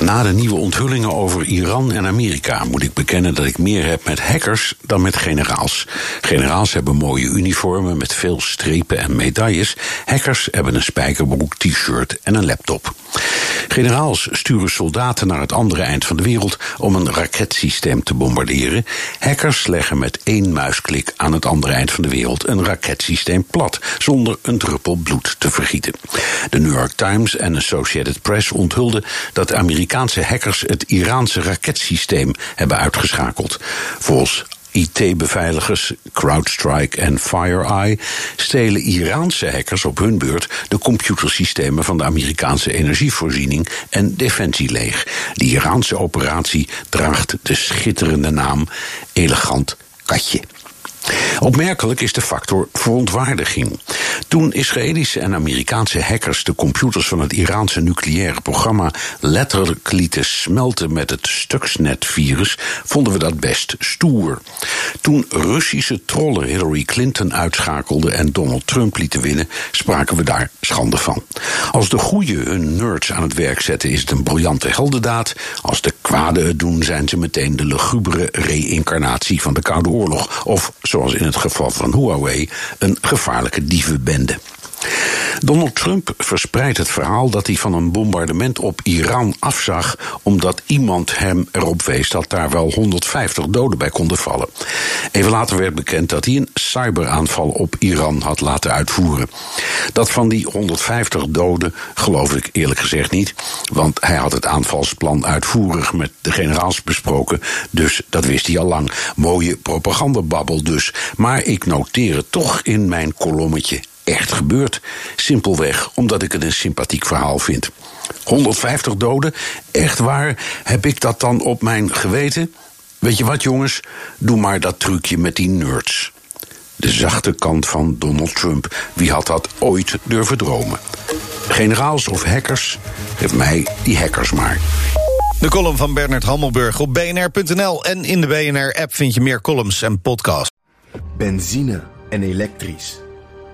Na de nieuwe onthullingen over Iran en Amerika moet ik bekennen dat ik meer heb met hackers dan met generaals. Generaals hebben mooie uniformen met veel strepen en medailles. Hackers hebben een spijkerbroek, t-shirt en een laptop. Generaals sturen soldaten naar het andere eind van de wereld om een raketsysteem te bombarderen. Hackers leggen met één muisklik aan het andere eind van de wereld een raketsysteem plat, zonder een druppel bloed te vergieten. De New York Times en Associated Press onthulden dat Amerikaanse hackers het Iraanse raketsysteem hebben uitgeschakeld. Volgens IT-beveiligers CrowdStrike en FireEye stelen Iraanse hackers op hun beurt de computersystemen van de Amerikaanse energievoorziening en defensie leeg. De Iraanse operatie draagt de schitterende naam Elegant Katje. Opmerkelijk is de factor verontwaardiging. Toen Israëlische en Amerikaanse hackers de computers van het Iraanse nucleaire programma letterlijk lieten smelten met het Stuxnet-virus, vonden we dat best stoer. Toen Russische trollen Hillary Clinton uitschakelden en Donald Trump lieten winnen, spraken we daar schande van. Als de goeie hun nerds aan het werk zetten, is het een briljante heldendaad. Als de kwade het doen, zijn ze meteen de lugubere reïncarnatie van de Koude Oorlog. Of, zoals in het geval van Huawei, een gevaarlijke dievenbende. Donald Trump verspreidt het verhaal dat hij van een bombardement op Iran afzag, omdat iemand hem erop wees dat daar wel 150 doden bij konden vallen. Even later werd bekend dat hij een cyberaanval op Iran had laten uitvoeren. Dat van die 150 doden geloof ik eerlijk gezegd niet, want hij had het aanvalsplan uitvoerig met de generaals besproken, dus dat wist hij al lang. Mooie propagandababbel dus, maar ik noteer het toch in mijn kolommetje echt gebeurd. Simpelweg omdat ik het een sympathiek verhaal vind. 150 doden, echt waar, heb ik dat dan op mijn geweten? Weet je wat, jongens? Doe maar dat trucje met die nerds. De zachte kant van Donald Trump. Wie had dat ooit durven dromen? Generaals of hackers? Geef mij die hackers maar. De column van Bernard Hammelburg op bnr.nl en in de BNR-app vind je meer columns en podcasts. Benzine en elektrisch.